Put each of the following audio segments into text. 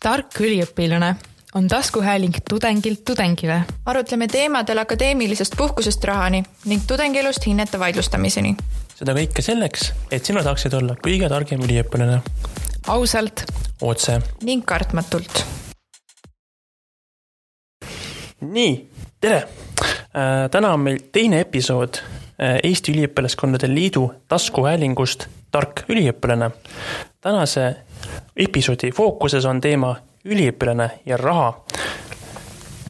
tark üliõpilane on taskuhääling tudengilt tudengile. arutleme teemadel akadeemilisest puhkusest rahani ning tudengielust hinnete vaidlustamiseni. seda kõike selleks, et sina saaksid olla kõige targem üliõpilane. ausalt. otse. ning kartmatult. nii, tere äh,. täna on meil teine episood äh, Eesti Üliõpilaskondade Liidu taskuhäälingust Tark üliõpilane. Tänase episoodi fookuses on teema üliõpilane ja raha.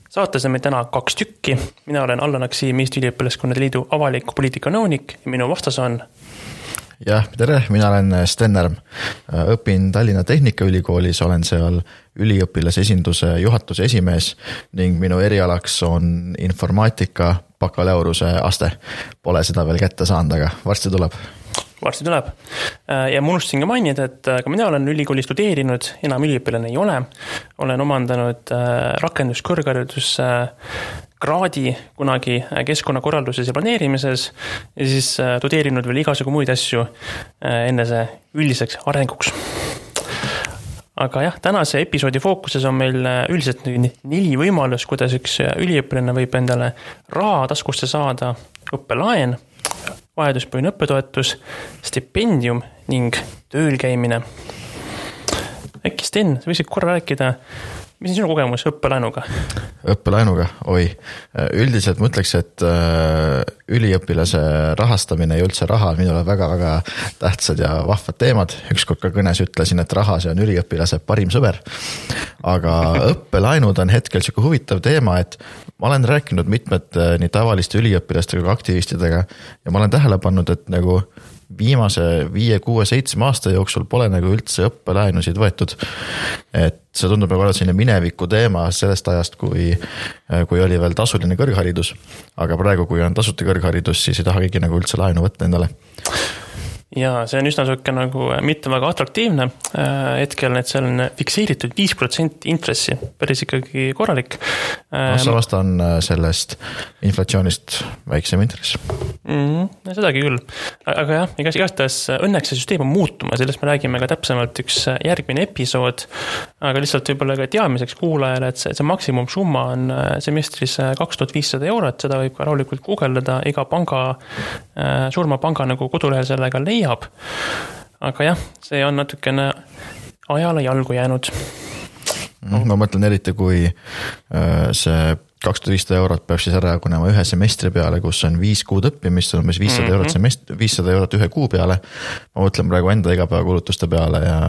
saates on meil täna kaks tükki, mina olen Allan Aksiim, Eesti Üliõpilaskonnade Liidu avaliku poliitika nõunik ja minu vastas on jah, tere, mina olen Sten Närm. õpin Tallinna Tehnikaülikoolis, olen seal üliõpilasesinduse juhatuse esimees ning minu erialaks on informaatika bakalaureuse aste. Pole seda veel kätte saanud, aga varsti tuleb varsti tuleb. Äh, ja ma unustasin ka mainida, et äh, ka mina olen ülikoolis studeerinud, enam üliõpilane ei ole. olen omandanud äh, rakenduskõrgharidus kraadi kunagi keskkonnakorralduses ja planeerimises ja siis tudeerinud veel igasugu muid asju enese üldiseks arenguks aga jah, tänase episoodi fookuses on meil üldiselt neli võimalust, kuidas üks üliõpilane võib endale raha taskusse saada, õppelaen vajaduspõhine õppetoetus, stipendium ning tööl käimine. äkki Sten, sa võiksid korra rääkida, mis on sinu kogemus õppelaenuga? õppelaenuga, oi, üldiselt ma ütleks, et äh, üliõpilase rahastamine ja üldse raha on minule väga-väga tähtsad ja vahvad teemad. ükskord ka kõnes ütlesin, et raha, see on üliõpilase parim sõber. aga õppelaenud on hetkel sihuke huvitav teema, et ma olen rääkinud mitmete nii tavaliste üliõpilastega kui aktivistidega ja ma olen tähele pannud, et nagu viimase viie, kuue, seitsme aasta jooksul pole nagu üldse õppelaenusid võetud. et see tundub nagu olevat selline mineviku teema sellest ajast, kui, kui oli veel tasuline kõrgharidus. aga praegu, kui on tasuta kõrgharidus, siis ei taha keegi nagu üldse laenu võtta endale ja see on üsna sihuke nagu äh, mitte väga atraktiivne äh, hetkel, et seal on fikseeritud viis protsenti intressi, päris ikkagi korralik. samas ta on äh, sellest inflatsioonist väiksem intress mm. sedagi küll, aga jah, igas, igastahes õnneks see süsteem on muutumas, sellest me räägime ka täpsemalt üks järgmine episood. aga lihtsalt võib-olla ka teadmiseks kuulajale, et see, see maksimumsumma on semestris kaks tuhat viissada eurot, seda võib ka rahulikult guugeldada, iga panga, suurema panga nagu kodulehel sellega leiab leiab. aga jah, see on natukene ajale jalgu jäänud. Mhm, ma mõtlen eriti, kui äh, see kaks tuhat viissada eurot peab siis ära jagunema ühe semestri peale, kus on viis kuud õppimist, on umbes viissada mm -hmm. eurot semest-, viissada eurot ühe kuu peale. ma mõtlen praegu enda igapäevakulutuste peale ja,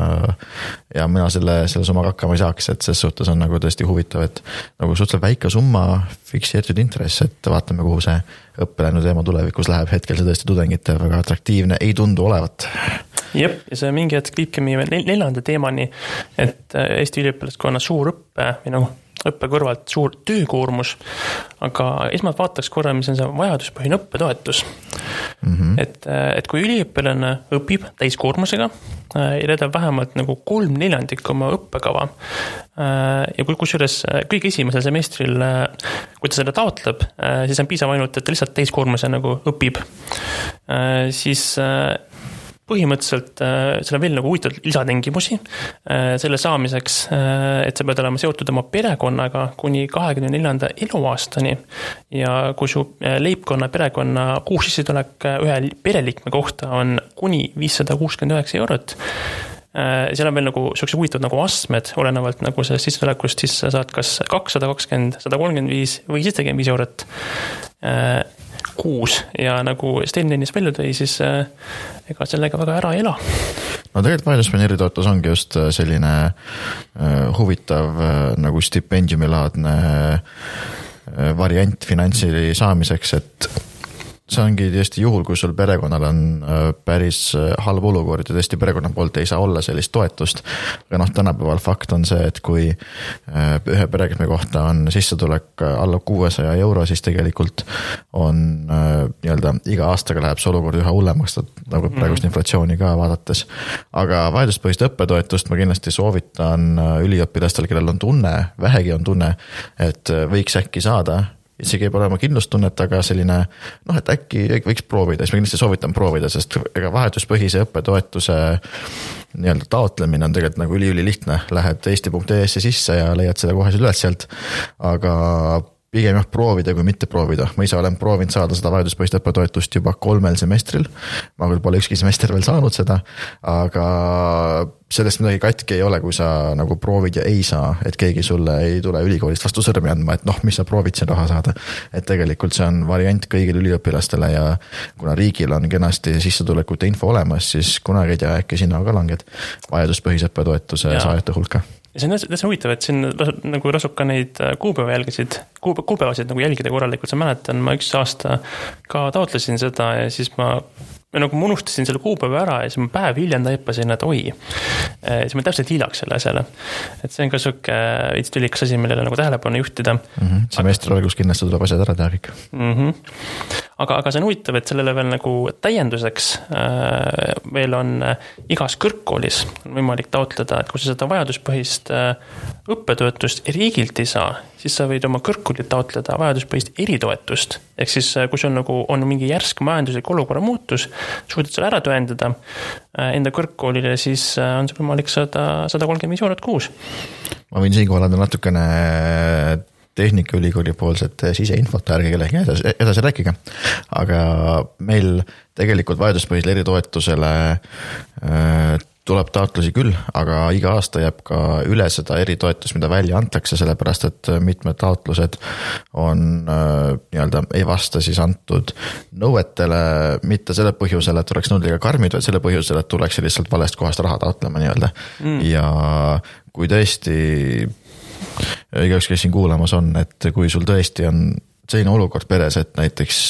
ja mina selle, selle summaga hakkama ei saaks, et ses suhtes on nagu tõesti huvitav, et nagu suhteliselt väike summa, fikseeritud intress, et vaatame, kuhu see õppelaenu teema tulevikus läheb, hetkel see tõesti tudengite väga atraktiivne ei tundu olevat jep, ja see mingi hetk viibki meie neljanda teemani, et Eesti üliõpilaskonna suur õppe või nagu õppe kõrvalt suur töökoormus. aga esmalt vaataks korra, mis on see vajaduspõhine õppetoetus mm. -hmm. et, et kui üliõpilane õpib täiskoormusega ja täidab vähemalt nagu kolm neljandikku oma õppekava. Ja kui, kusjuures kõige esimesel semestril, kui ta seda taotleb, siis on piisav ainult, et ta lihtsalt täiskoormuse nagu õpib. siis põhimõtteliselt äh, seal on veel nagu huvitavaid lisatingimusi äh, selle saamiseks, äh, et sa pead olema seotud oma perekonnaga kuni kahekümne neljanda eluaastani. ja kui su leibkonna, perekonna kuusissetulek ühe pereliikme kohta on kuni viissada kuuskümmend üheksa eurot seal on veel nagu siuksed huvitavad nagu astmed, olenevalt nagu sellest sissetulekust, siis sa saad kas kakssada kakskümmend, sada kolmkümmend viis või seitsekümmend viis eurot kuus ja nagu Sten ennist välja tõi, siis äh, ega sellega väga ära ei ela. no tegelikult vaidluspioneeritoetus ongi just äh, selline äh, huvitav nagu stipendiumilaadne variant finantsi saamiseks, et see ongi tõesti juhul, kui sul perekonnal on äh, päris äh, halb olukord ja tõesti perekonna poolt ei saa olla sellist toetust. aga noh, tänapäeval fakt on see, et kui äh, ühe perekonna kohta on sissetulek alla kuuesaja euro, siis tegelikult on nii-öelda iga aastaga läheb see olukord üha hullemaks, nagu mhm. praegust inflatsiooni ka vaadates. aga vajaduspõhist õppetoetust ma kindlasti soovitan üliõpilastel, kellel on tunne, vähegi on tunne, et võiks äkki saada isegi ei pea olema kindlustunnet, aga selline noh, et äkki võiks proovida, siis ma kindlasti soovitan proovida, sest ega vahetuspõhise õppetoetuse nii-öelda taotlemine on tegelikult nagu üliülilihtne, lähed eesti.ee-sse sisse ja leiad selle kohe üles sealt, aga pigem jah, proovida kui mitte proovida, ma ise olen proovinud saada seda vajaduspõhist õppetoetust juba kolmel semestril. ma küll pole ükski semester veel saanud seda, aga sellest midagi katki ei ole, kui sa nagu proovid ja ei saa, et keegi sulle ei tule ülikoolist vastu sõrmi andma, et noh, mis sa proovid siin raha saada. et tegelikult see on variant kõigile üliõpilastele ja kuna riigil on kenasti sissetulekute info olemas, siis kunagi ei tea, äkki sina ka langed vajaduspõhise õppetoetuse saajate hulka see on täitsa huvitav, et siin nagu tasub ka neid äh, kuupäeva jälgisid, kuupäevasid nagu jälgida korralikult, sa mäletan, ma üks aasta ka taotlesin seda ja siis ma nagu ma unustasin selle kuupäeva ära ja siis ma päev hiljem taipasin, et oi. siis ma täpselt hiljaks selle asjale. et see on ka sihuke veits tülikas asi, millele nagu tähelepanu juhtida mm. -hmm. semestri alguses kindlasti tuleb asjad ära teha kõik mm. -hmm. aga, aga see on huvitav, et sellele veel nagu täienduseks äh, veel on äh, igas kõrgkoolis on võimalik taotleda, et kui sa seda vajaduspõhist äh, õppetoetust riigilt ei saa, siis sa võid oma kõrgkoolilt taotleda vajaduspõhist eritoetust. ehk siis, äh, kui sul nagu on mingi järsk majanduslik olukorra muutus suudad selle ära tõendada äh, enda kõrgkoolile, siis äh, on sul võimalik saada sada kolmkümmend viis eurot kuus. ma võin siinkohal anda natukene Tehnikaülikooli poolset siseinfot, ärge kellelegi edasi, edasi rääkige. aga meil tegelikult vajaduspõhisele eritoetusele tuleb taotlusi küll, aga iga aasta jääb ka üle seda eritoetust, mida välja antakse, sellepärast et mitmed taotlused on äh, nii-öelda, ei vasta siis antud nõuetele. mitte selle põhjusel, et oleks nõuded liiga karmid, vaid selle põhjusel, et tullakse lihtsalt valest kohast raha taotlema nii-öelda mm. ja kui tõesti igaüks, kes siin kuulamas on, et kui sul tõesti on selline olukord peres, et näiteks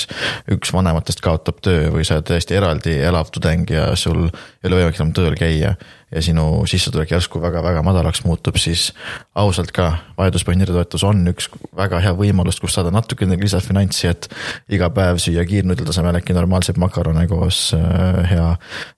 üks vanematest kaotab töö või sa oled täiesti eraldi elav tudeng ja sul ei ole võimalik enam tööl käia ja sinu sissetulek järsku väga-väga madalaks muutub, siis ausalt ka, vajaduspõhine toetus on üks väga hea võimalus, kus saada natukene lisafinantsi, et iga päev süüa kiirnudli tasemel äkki normaalseid makarone koos äh, hea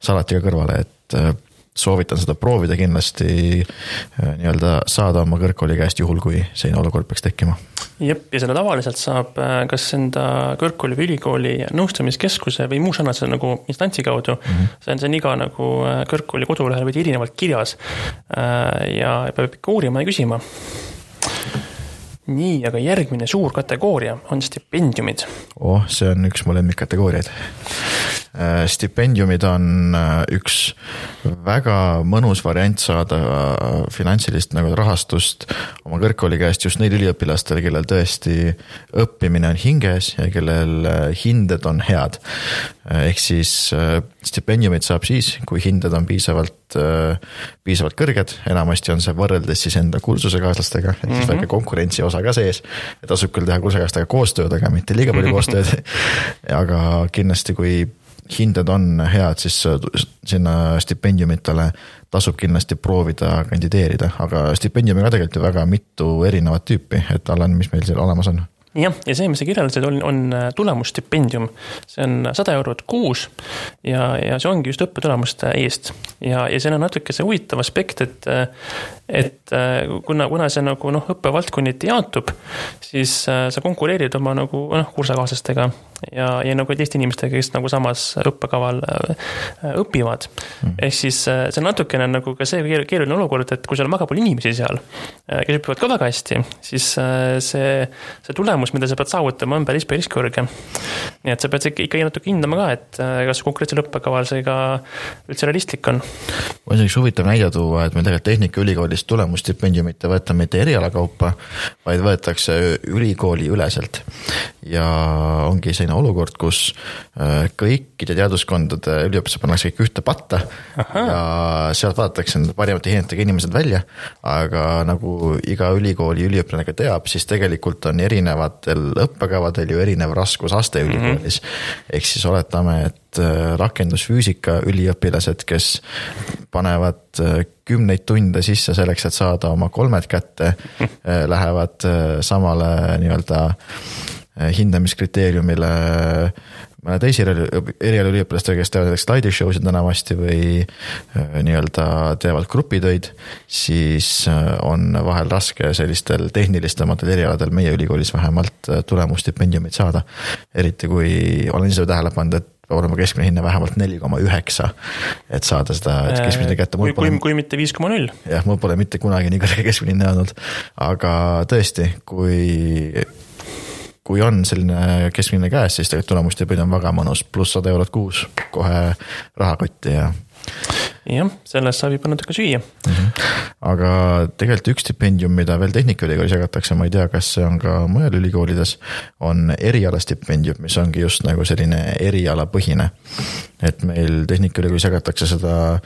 salatiga kõrvale, et äh, soovitan seda proovida kindlasti äh, nii-öelda saada oma kõrgkooli käest, juhul kui selline olukord peaks tekkima. Jep, ja seda tavaliselt saab äh, kas enda kõrgkooli või ülikooli nõustamiskeskuse või muu sarnase nagu instantsi kaudu mm. -hmm. see on, see on iga nagu äh, kõrgkooli kodulehel veidi erinevalt kirjas. ja peab ikka uurima ja küsima nii, aga järgmine suur kategooria on stipendiumid. oh, see on üks mu lemmikkategooriaid. Äh, stipendiumid on äh, üks väga mõnus variant saada äh, finantsilist nagu rahastust oma kõrgkooli käest just neil üliõpilastel, kellel tõesti õppimine on hinges ja kellel hinded on head. ehk siis stipendiumit saab siis, kui hinded on piisavalt, piisavalt kõrged, enamasti on see võrreldes siis enda kursusekaaslastega, ehk siis mm -hmm. väike konkurentsi osa ka sees. tasub küll teha kursusekaaslastega koostööd, aga mitte liiga palju koostööd aga kindlasti, kui hinded on head, siis sinna stipendiumitele tasub kindlasti proovida kandideerida, aga stipendiumi ka tegelikult ju väga mitu erinevat tüüpi, et Allan, mis meil seal olemas on? jah, ja see, mis sa kirjeldasid, on, on äh, tulemusstipendium. see on sada eurot kuus ja, ja see ongi just õppetulemuste eest. ja, ja seal on natuke see huvitav aspekt, et, äh, et äh, kuna, kuna see nagu noh, õppevaldkonniti jaotub, siis sa konkureerid oma nagu noh, kursakaaslastega ja, ja nagu teiste inimestega, kes nagu samas õppekaval õpivad mm.. ehk siis see on natukene nagu ka see keeruline olukord, et kui seal on väga palju inimesi seal, kes õpivad ka väga hästi, siis see, see tulemus tulemus, mida sa pead saavutama, on päris, päris kõrge. Nii et sa pead ikkagi natuke hindama ka, et äh, kas konkreetsel õppekaval see ka üldse realistlik on. on üks huvitav näide tuua, et meil tegelikult Tehnikaülikoolis tulemusstipendiumit ei võeta mitte eriala kaupa, vaid võetakse ülikooli üleselt. ja ongi selline olukord, kus äh, kõikide teaduskondade üliõpilased pannakse kõik ühte patta Aha. ja sealt vaadatakse need parimate hinnetega inimesed välja, aga nagu iga ülikooli üliõpilane ka teab, siis tegelikult on erinevatel õppekavadel ju erinev raskusaste mm -hmm. Ülikoolis. ehk siis oletame, et äh, rakendusfüüsika üliõpilased, kes panevad äh, kümneid tunde sisse selleks, et saada oma kolmed kätte, äh, lähevad samale nii-öelda hindamiskriteeriumile mõne teise erialaüliõpilastega, kes teevad näiteks slideshow sid enamasti või äh, nii-öelda teevad grupitöid, siis äh, on vahel raske sellistel tehnilistematel erialadel meie ülikoolis vähemalt äh, tulemusstipendiumit saada. eriti kui olen ise tähele pannud, et peab olema keskmine hinne vähemalt neli koma üheksa, et saada seda keskmine kätte. kui, kui, kui mitte viis koma null. jah, mul pole mitte kunagi nii kõrge keskmine hinne olnud, aga tõesti, kui kui on selline keskmine käes, siis tegelikult tulemustipendium on väga mõnus, pluss sada eurot kuus kohe rahakotti ja. jah, sellest saab juba natuke süüa mm. -hmm. aga tegelikult üks stipendium, mida veel Tehnikaülikoolis jagatakse, ma ei tea, kas see on ka mujal ülikoolides, on erialastipendium, mis ongi just nagu selline erialapõhine. et meil Tehnikaülikoolis jagatakse seda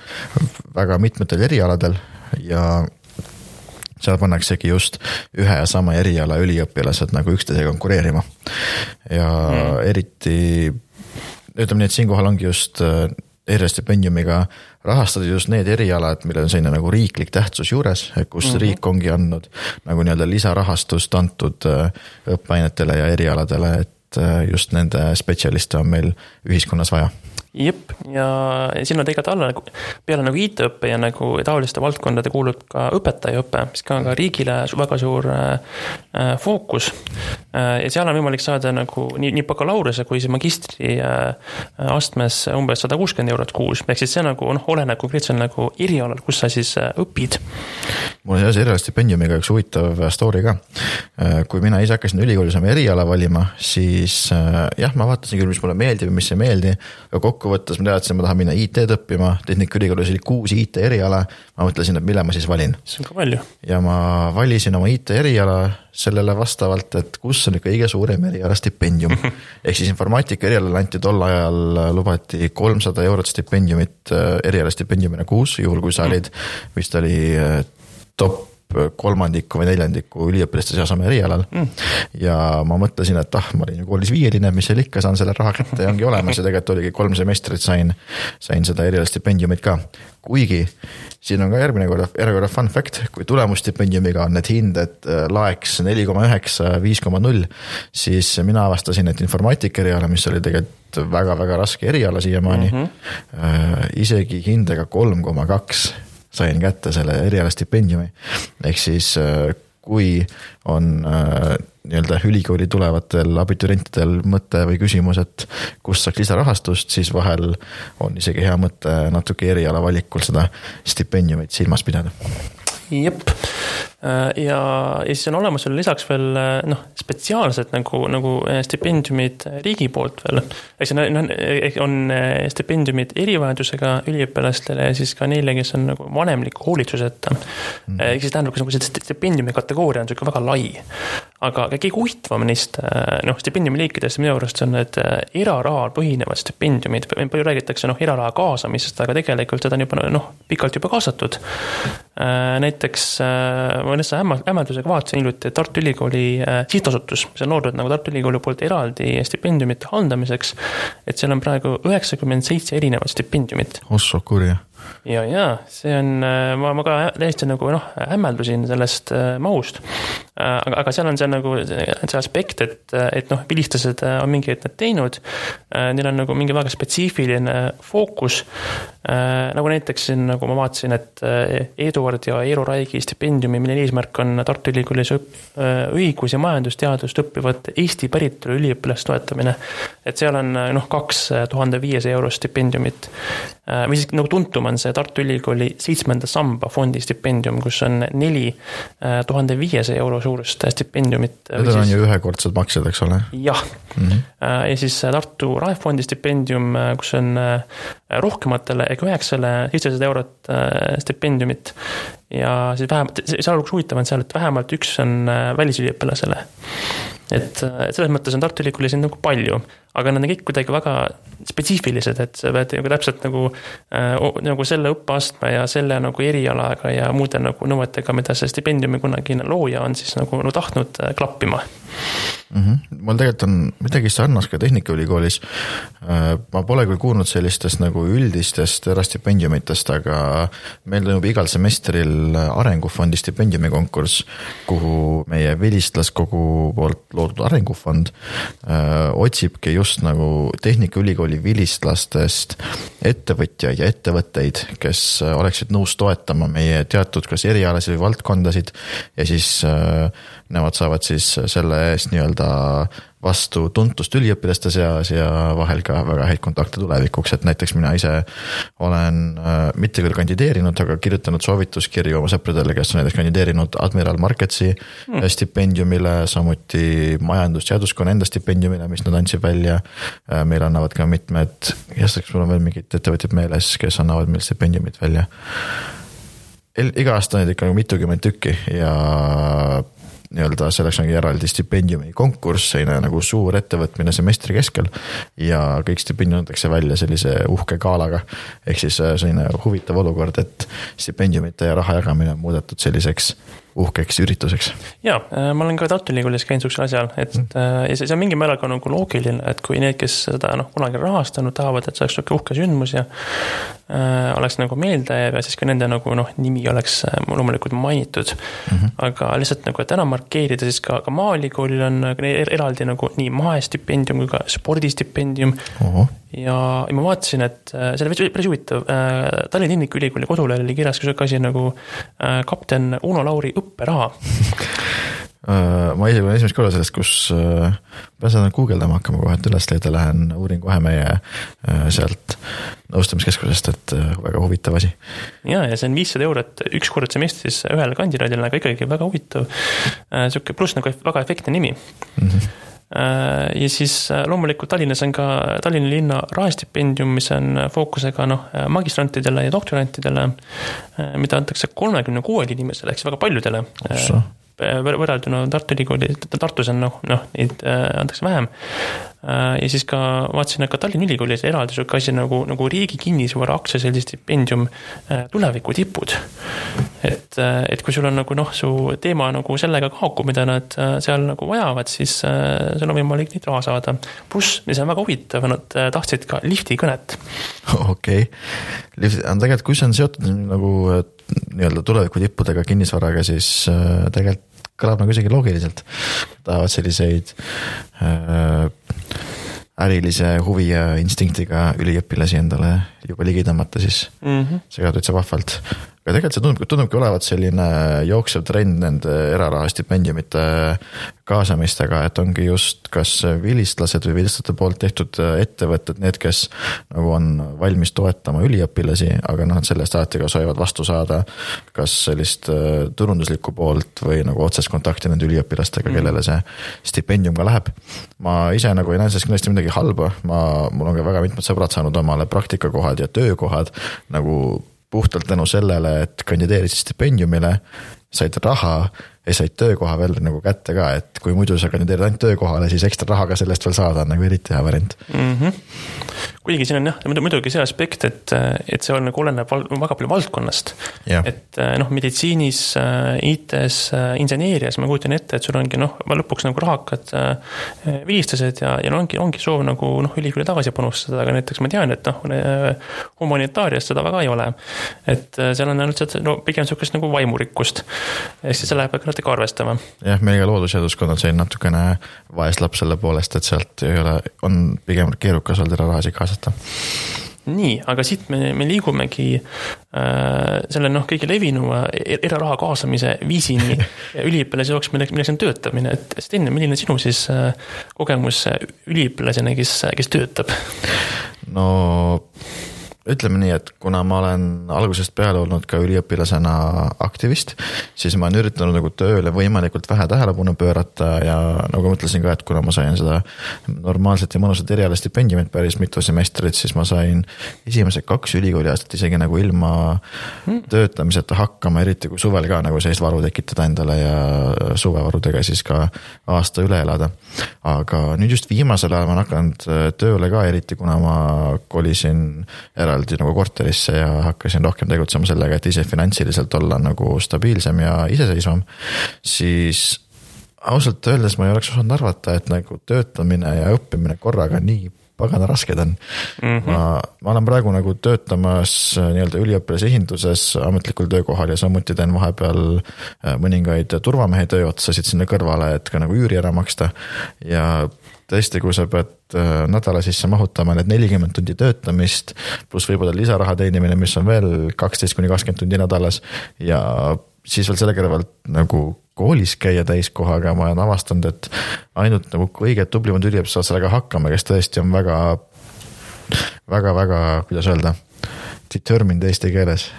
väga mitmetel erialadel ja seal pannaksegi just ühe ja sama eriala üliõpilased nagu üksteisega konkureerima. ja mm. eriti, ütleme nii, et siinkohal ongi just äh, erialastipendiumiga rahastada just need erialad, millel on selline nagu riiklik tähtsus juures, kus mm -hmm. riik ongi andnud nagu nii-öelda lisarahastust antud äh, õppeainetele ja erialadele, et äh, just nende spetsialiste on meil ühiskonnas vaja jep, ja sinna tegelikult alla nagu, peale nagu IT-õppe ja nagu taoliste valdkondade kuulub ka õpetajaõpe, mis ka on ka riigile väga suur äh, äh, fookus äh,. ja seal on võimalik saada nagu nii, nii bakalaureuse kui see magistri äh, astmes umbes sada kuuskümmend eurot kuus, ehk siis see nagu noh, oleneb konkreetsel nagu erialal, kus sa siis äh, õpid. mul on seoses erialastipendiumiga üks huvitav story ka. Äh, kui mina ise hakkasin ülikoolis oma eriala valima, siis äh, jah, ma vaatasin küll, mis mulle meeldib ja mis ei meeldi, aga kokku kokkuvõttes ma teadsin, et ma tahan minna IT-d õppima, Tehnikaülikoolis oli kuus IT eriala. ma mõtlesin, et mille ma siis valin. see on ka palju. ja ma valisin oma IT eriala sellele vastavalt, et kus on kõige suurem eriala stipendium. ehk siis informaatika erialale anti tol ajal, lubati kolmsada eurot stipendiumit, äh, eriala stipendiumina kuus, juhul kui sa olid, vist oli äh, top kolmandiku või neljandiku üliõpilaste seas oma erialal. Mm.. ja ma mõtlesin, et ah, ma olin ju koolis viieline, mis seal ikka, saan selle raha kätte ja ongi olemas. Ja tegelikult oligi kolm semestrit sain, sain seda erialastipendiumit ka. kuigi siin on ka järgmine korda, järjekordne fun fact, kui tulemusstipendiumiga on need hinded äh, laeks neli koma üheksa, viis koma null, siis mina avastasin, et informaatika eriala, mis oli tegelikult väga-väga raske eriala siiamaani mm, -hmm. isegi hindega kolm koma kaks sain kätte selle erialastipendiumi. ehk siis äh, kui on äh, nii-öelda ülikooli tulevatel abiturientidel mõte või küsimus, et kust saaks lisarahastust, siis vahel on isegi hea mõte natuke eriala valikul seda stipendiumit silmas pidada. jep ja, ja siis on olemas veel lisaks veel äh, noh, spetsiaalsed nagu, nagu äh, stipendiumid riigi poolt veel. ehk siis noh, on stipendiumid erivajadusega üliõpilastele ja siis ka neile, kes on nagu vanemliku hoolitsuseta mm.. ehk siis tähendab, nagu see stipendiumi kategooria on sihuke väga lai. aga kõige huvitavam neist noh, stipendiumi liikidest minu arust on need erarahal põhinevad stipendiumid. palju räägitakse noh, eraraha kaasamisest, aga tegelikult seda on juba noh, pikalt juba kaasatud. näiteks Vanessa hämmeldusega vaatasin hiljuti, Tartu Ülikooli äh, sihtasutus, mis on loodud nagu Tartu Ülikooli poolt eraldi stipendiumite haldamiseks, et seal on praegu üheksakümmend seitse erinevat stipendiumit. ossa kurja ja, ja see on, äh, ma, ma ka täiesti nagu noh, hämmeldusin sellest äh, mahust. Äh, aga, aga seal on see nagu see aspekt, et, et noh, vilistlased on mingi hetk need teinud. Neil on nagu mingi väga spetsiifiline fookus. nagu näiteks siin, nagu ma vaatasin, et Eduard ja Eero Raigi stipendiumi, mille eesmärk on Tartu Ülikoolis õigus- ja majandusteadust õppivate Eesti päritolu üliõpilaste toetamine. et seal on noh, kaks tuhande viiesaja euro stipendiumit. Või siis nagu tuntum on see Tartu Ülikooli seitsmenda samba fondi stipendium, kus on neli äh, tuhande viiesaja euro suurust stipendiumit. Need on ju ühekordsed maksed, eks ole? jah mm, -hmm. ja siis Tartu Raefondi stipendium, kus on rohkematele ehk üheksale seitsesada eurot stipendiumit. ja siis vähemalt, sealhulgas huvitav on seal, et vähemalt üks on välisüliõpilasele et selles mõttes on Tartu Ülikoolis neid nagu palju, aga nad on kõik kuidagi väga spetsiifilised, et sa pead nagu täpselt nagu äh,, nagu selle õppeastme ja selle nagu erialaga ja muude nagu nõuetega, mida see stipendiumi kunagine looja on siis nagu no, tahtnud äh, klappima mm. -hmm. mul tegelikult on midagi sarnast ka Tehnikaülikoolis. Äh, ma pole küll kuulnud sellistest nagu üldistest erastipendiumitest, aga meil toimub igal semestril arengufondi stipendiumi konkurss, kuhu meie vilistlaskogu poolt loodud arengufond äh, otsibki just nagu Tehnikaülikooli vilistlastest ettevõtjaid ja ettevõtteid, kes oleksid nõus toetama meie teatud kas erialasid või valdkondasid ja siis äh, nemad saavad siis selle eest nii-öelda vastu tuntust üliõpilaste seas ja vahel ka väga häid kontakte tulevikuks, et näiteks mina ise olen äh, mitte küll kandideerinud, aga kirjutanud soovituskirju oma sõpradele, kes on näiteks kandideerinud Admiral Marketsi mm. stipendiumile, samuti majandus-teaduskonna enda stipendiumile, mis nad andsid välja. Äh, meile annavad ka mitmed, järseks mul on veel mingid ettevõtjad meeles, kes annavad meil stipendiumid välja iga aasta neid ikka mitukümmend tükki ja nii-öelda selleks ongi eraldi stipendiumi konkurss, selline nagu suur ettevõtmine semestri keskel. ja kõik stipendiumid antakse välja sellise uhke galaga. ehk siis äh, selline huvitav olukord, et stipendiumite ja raha jagamine on muudetud selliseks uhkeks ürituseks. ja, äh, ma olen ka Tartu Ülikoolis käinud sihukesel asjal, et mm. ja see, see on mingil määral ka nagu loogiline, et kui need, kes seda noh, kunagi rahastanud, tahavad, et see oleks sihuke uhke sündmus ja äh, oleks nagu meeldejääv ja siis ka nende nagu noh, nimi oleks äh, loomulikult mainitud mm. -hmm. aga lihtsalt nagu, et ära markeerida, siis ka, ka Maaülikoolil on eraldi nagu nii mahestipendium kui ka spordistipendium uh. -huh ja, ja ma vaatasin, et äh, see oli päris huvitav, äh, Tallinna Tehnikaülikooli kodulehel oli kirjas ka sihuke asi nagu äh, kapten Uno Lauri õpperaha ma ise kuulen esimest korda sellest, kus pean seda guugeldama hakkama kohe, et üles leida, lähen uurin kohe meie sealt nõustamiskeskusest, et väga huvitav asi. ja, ja see on viissada eurot üks kord semestris ühele kandidaadile, aga ikkagi väga huvitav. sihuke pluss nagu väga efektne nimi mm. -hmm ja siis äh, loomulikult Tallinnas on ka Tallinna linna rahestipendium, mis on fookusega noh, magistrantidele ja doktorantidele, äh, mida antakse kolmekümne kuuele inimesele ehk siis väga paljudele. võrrelduna Tartu Ülikooli, Tartus on noh, noh, neid antakse vähem. Äh, ja siis ka vaatasin, et ka Tallinna Ülikoolis eraldi sihuke asi nagu, nagu riigi kinnisvara aktsiaseltsi stipendium äh, tuleviku tipud. et, äh, et kui sul on nagu noh, su teema nagu sellega ka haakub, mida nad seal nagu vajavad, siis sul on võimalik neid raha saada. pluss, mis on väga huvitav, nad tahtsid ka lifti kõnet. okei okay., lift, tegelikult kui see on seotud nagu nii-öelda tuleviku tippudega, kinnisvaraga, siis tegelikult kõlab nagu isegi loogiliselt. tahavad selliseid äh, ärilise huvi ja instinktiga üliõpilasi endale juba ligi tõmmata, siis mm -hmm. see kõlab täitsa vahvalt aga tegelikult see tundub, tundubki olevat selline jooksev trend nende eraraha stipendiumite kaasamistega, et ongi just kas vilistlased või vilistlate poolt tehtud ettevõtted, need, kes nagu on valmis toetama üliõpilasi, aga noh, selle eest alati ka soovivad vastu saada kas sellist äh, turunduslikku poolt või nagu otsest kontakti nende üliõpilastega, mhm. kellele see stipendium ka läheb. ma ise nagu ei näe selles kindlasti midagi halba, ma, mul on ka väga mitmed sõbrad saanud omale praktikakohad ja töökohad nagu puhtalt tänu sellele, et kandideerisid stipendiumile, said raha ja said töökoha veel nagu kätte ka, et kui muidu sa kandideerid ainult töökohale, siis ekstra raha ka selle eest veel saada on nagu eriti hea variant mm. -hmm. kuigi siin on jah, muidugi see aspekt, et, et see on nagu oleneb väga palju valdkonnast. et noh, meditsiinis, IT-s, inseneerias ma kujutan ette, et sul ongi noh, lõpuks nagu rahakad vilistlased ja, ja no ongi, ongi soov nagu noh, ülikooli tagasi panustada, aga näiteks ma tean, et noh, humanitaarias seda väga ei ole. et seal on ainult no pigem sihukest nagu vaimurikkust. Ehk siis see läheb väga natuke arvestama. jah, meil ka loodusseaduskonnal sai natukene vaeslapp selle poolest, et sealt ei ole, on pigem keerukas olnud erarahasid kaasata nii, aga siit me, me liigumegi äh, selle noh, kõige levinuma e-, eraraha kaasamise viisini üliõpilase jaoks, milleks, milleks on töötamine, et Sten, milline sinu siis äh, kogemus üliõpilasena, kes, kes töötab? no ütleme nii, et kuna ma olen algusest peale olnud ka üliõpilasena aktivist, siis ma olen üritanud nagu tööle võimalikult vähe tähelepanu pöörata ja nagu ma ütlesin ka, et kuna ma sain seda normaalset ja mõnusat eriala stipendiumit päris mitu semestrit, siis ma sain esimesed kaks ülikooli aastat isegi nagu ilma töötamiseta hakkama, eriti kui suvel ka nagu sellist varu tekitada endale ja suvevarudega siis ka aasta üle elada. aga nüüd just viimasel ajal ma olen hakanud tööle ka, eriti kuna ma kolisin era eraldi nagu korterisse ja hakkasin rohkem tegutsema sellega, et ise finantsiliselt olla nagu stabiilsem ja iseseisvam, siis ausalt öeldes ma ei oleks osanud arvata, et nagu töötamine ja õppimine korraga nii pagana rasked on mm. -hmm. ma, ma olen praegu nagu töötamas äh, nii-öelda üliõpilase esinduses ametlikul töökohal ja samuti teen vahepeal äh, mõningaid turvamehe tööotsasid sinna kõrvale, et ka nagu üüri ära maksta. ja tõesti, kui sa pead äh, nädala sisse mahutama need nelikümmend tundi töötamist, pluss võib-olla lisaraha teenimine, mis on veel kaksteist kuni kakskümmend tundi nädalas ja siis veel selle kõrvalt nagu koolis käia täiskohaga, ma olen avastanud, et ainult nagu kõige tublimad üliõpilased saavad sellega hakkama, kes tõesti on väga, väga, väga, kuidas öelda, determined eesti keeles.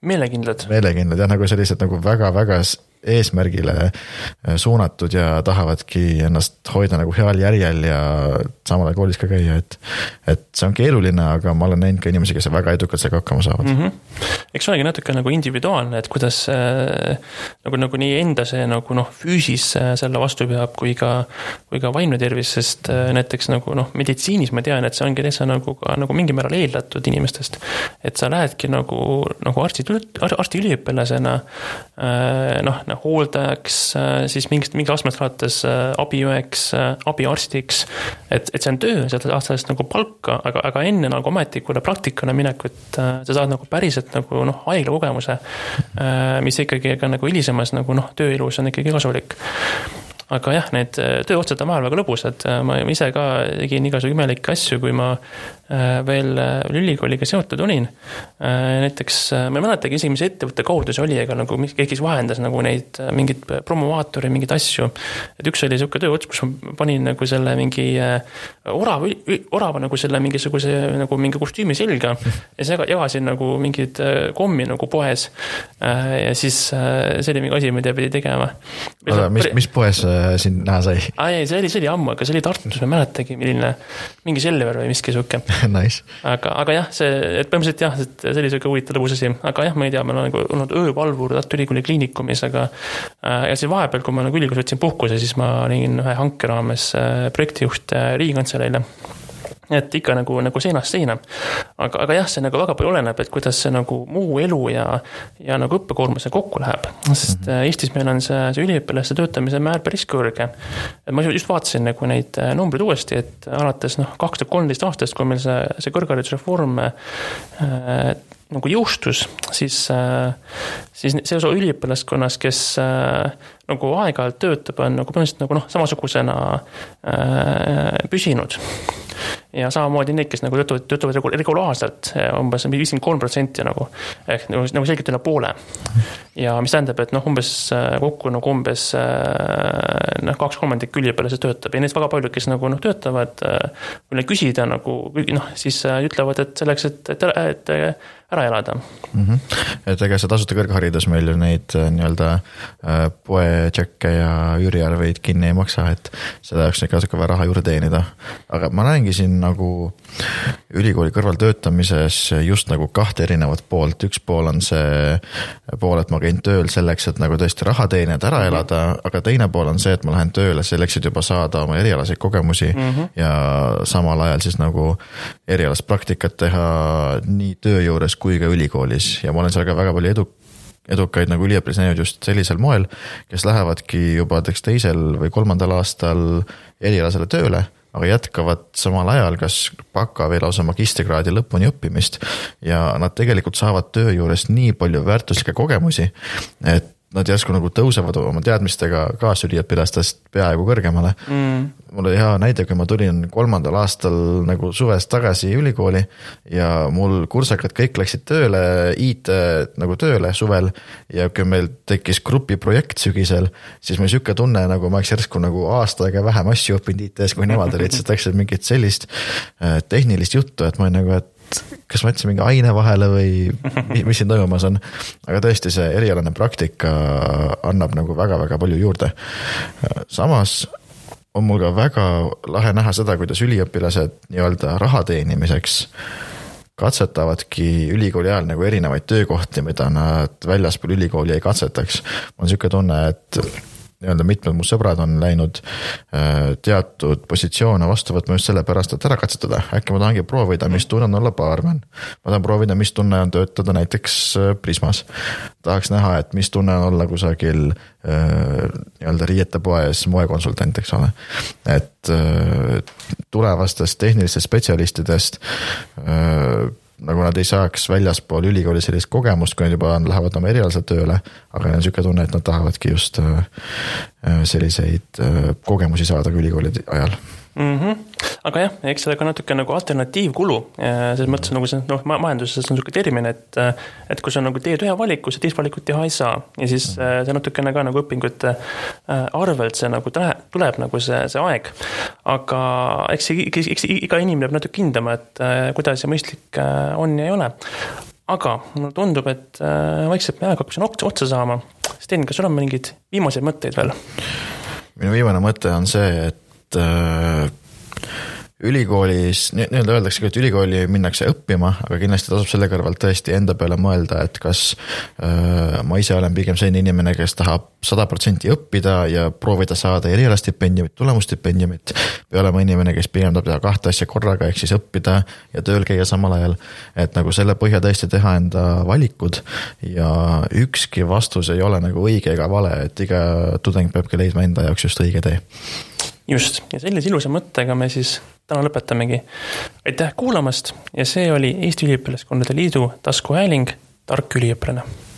meelekindlad. meelekindlad jah, nagu sellised nagu väga-väga eesmärgile äh, suunatud ja tahavadki ennast hoida nagu heal järjel ja samal ajal koolis ka käia, et. et see on keeruline, aga ma olen näinud ka inimesi, kes väga edukalt sellega hakkama saavad mm. -hmm. eks olegi natuke nagu individuaalne, et kuidas äh, nagu, nagu nii enda see nagu noh, füüsis äh, selle vastu peab, kui ka, kui ka vaimne tervis, sest näiteks nagu noh, meditsiinis ma tean, et see ongi täitsa nagu ka nagu mingil määral eeldatud inimestest. et sa lähedki nagu, nagu arsti, arstiüliõpilasena noh noh, hooldajaks, äh, siis mingist, mingi astmest alates äh, abiõeks, äh, abiarstiks. et, et see on töö, sa saad sellest nagu palka, aga, aga enne nagu ametlikule praktikale minekut sa saad nagu päriselt nagu noh, haiglakogemuse. mis ikkagi ka nagu hilisemas nagu noh, tööelus on ikkagi kasulik aga jah, need tööotsad on vahel väga lõbusad, ma ise ka tegin igasugu imelikke asju, kui ma Äh, veel äh, ülikooliga seotud olin. Äh, näiteks ma ei mäletagi isegi, mis ettevõtte kaudu see oli, aga nagu keegi vahendas nagu neid mingeid promovaatori, mingeid asju. et üks oli sihuke tööots, kus ma panin nagu selle mingi orava, orava nagu selle mingisuguse nagu mingi kostüümi selga. ja siis jagasin nagu mingeid kommi nagu poes. ja siis see oli mingi asi, mida pidi tegema. oota, mis, mis poes sind näha sai? aa ei, see oli, see oli ammu, aga see oli Tartus, ma ei mäletagi, milline, mingi Selver või miski sihuke Nice. aga, aga jah, see, et põhimõtteliselt jah, et see oli sihuke huvitav lõbus asi, aga jah, ma ei tea, ma olen nagu olnud öövalvur Tartu Ülikooli Kliinikumis, aga. Äh, ja siis vahepeal, kui ma nagu ülikoolis võtsin puhkuse, siis ma olin ühe hanke raames äh, projektijuht äh, Riigikantseleile et ikka nagu, nagu seinast seina. aga, aga jah, see nagu väga palju oleneb, et kuidas see nagu muu elu ja, ja nagu õppekoormusega kokku läheb. sest mm -hmm. Eestis meil on see, see üliõpilaste töötamise määr päris kõrge. et ma just vaatasin nagu neid äh, numbreid uuesti, et alates noh, kaks tuhat kolmteist aastast, kui meil see, see kõrgharidusreform äh, nagu jõustus, siis äh,, siis see osa üliõpilaskonnast, kes äh, nagu aeg-ajalt töötab, on nagu põhimõtteliselt nagu noh, samasugusena äh, püsinud ja samamoodi need, kes nagu töötavad, töötavad regulaarselt, umbes viiskümmend kolm protsenti nagu, ehk nagu, nagu selgelt üle poole. ja mis tähendab, et noh, umbes äh, kokku nagu umbes äh, noh, kaks kolmandikku üliõpilasi töötab ja neist väga paljud, kes nagu noh, töötavad, kui neil küsida nagu noh, siis ütlevad, et selleks, et, et, et ära elada mm. -hmm. et ega see tasuta kõrgharidus meil ju neid nii-öelda poetšekke ja üüriarveid kinni ei maksa, et selle jaoks ikka natuke vaja raha juurde teenida. aga ma näengi siin nagu ülikooli kõrval töötamises just nagu kahte erinevat poolt, üks pool on see pool, et ma käin tööl selleks, et nagu tõesti raha teenida, ära elada, aga teine pool on see, et ma lähen tööle selleks, et juba saada oma erialaseid kogemusi mm -hmm. ja samal ajal siis nagu erialast praktikat teha nii töö juures kui ka ülikoolis ja ma olen seal ka väga palju edu edukaid nagu üliõpilasi näinud just sellisel moel, kes lähevadki juba näiteks teisel või kolmandal aastal erialasele tööle aga jätkavad samal ajal kas baka või lausa magistrikraadi lõpuni õppimist. ja nad tegelikult saavad töö juures nii palju väärtuslikke kogemusi, et nad järsku nagu tõusevad oma teadmistega kaasüliõpilastest peaaegu kõrgemale mm.. mul oli hea näide, kui ma tulin kolmandal aastal nagu suvest tagasi ülikooli ja mul kursakad kõik läksid tööle, IT nagu tööle suvel. ja kui meil tekkis grupiprojekt sügisel, siis mul sihuke tunne, nagu ma oleks järsku nagu aasta aega vähem asju õppinud IT-s, kui nemad olid, sest läksid mingit sellist äh, tehnilist juttu, et ma olin nagu, et et kas ma jätsin mingi aine vahele või mis siin toimumas on. aga tõesti, see erialane praktika annab nagu väga-väga palju juurde. samas on mul ka väga lahe näha seda, kuidas üliõpilased nii-öelda raha teenimiseks katsetavadki ülikooli ajal nagu erinevaid töökohti, mida nad väljaspool ülikooli ei katsetaks. mul on sihuke tunne, et nii-öelda mitmed mu sõbrad on läinud äh, teatud positsioone vastu võtma just sellepärast, et ära katsetada, äkki ma tahangi proovida, mis tunne on olla baarmen. ma tahan proovida, mis tunne on töötada näiteks äh, Prismas. tahaks näha, et mis tunne on olla kusagil äh, nii-öelda riietepoes moekonsultant, eks ole. et tulevastest tehnilistest spetsialistidest nagu nad ei saaks väljaspool ülikooli sellist kogemust, kui nad juba lähevad oma erialaselt tööle. aga neil on sihuke tunne, et nad tahavadki just äh, äh, selliseid äh, kogemusi saada ka ülikooli ajal mm. -hmm. aga jah, eks sellega natuke nagu alternatiivkulu, selles mõttes nagu see noh, majanduses on niisugune termin, et et kui sa nagu teed ühe valiku, sa teist valikut teha ei saa ja siis mhm. see natukene ka nagu õpingute arvelt see nagu tuleb nagu see, see aeg. aga eks, eks iga inimene peab natuke hindama, et kuidas see mõistlik on ja ei ole aga mulle tundub, et vaikselt me aeg hakkab siin otsa saama. Sten, kas sul on mingeid viimaseid mõtteid veel? minu viimane mõte on see, et et äh, ülikoolis nii-öelda öeldaksegi, et ülikooli minnakse õppima, aga kindlasti tasub selle kõrvalt tõesti enda peale mõelda, et kas äh, ma ise olen pigem selline inimene, kes tahab sada protsenti õppida ja proovida saada erialastipendiumit, tulemusstipendiumit. või olema inimene, kes pigem tahab teha kahte asja korraga, ehk siis õppida ja tööl käia samal ajal. et nagu selle põhjal tõesti teha enda valikud ja ükski vastus ei ole nagu õige ega vale, et iga tudeng peabki leidma enda jaoks just õige tee just, ja sellise ilusa mõttega me siis täna lõpetamegi. aitäh kuulamast! Ja see oli Eesti Üliõpilaskondade Liidu taskuhääling Tark üliõpilane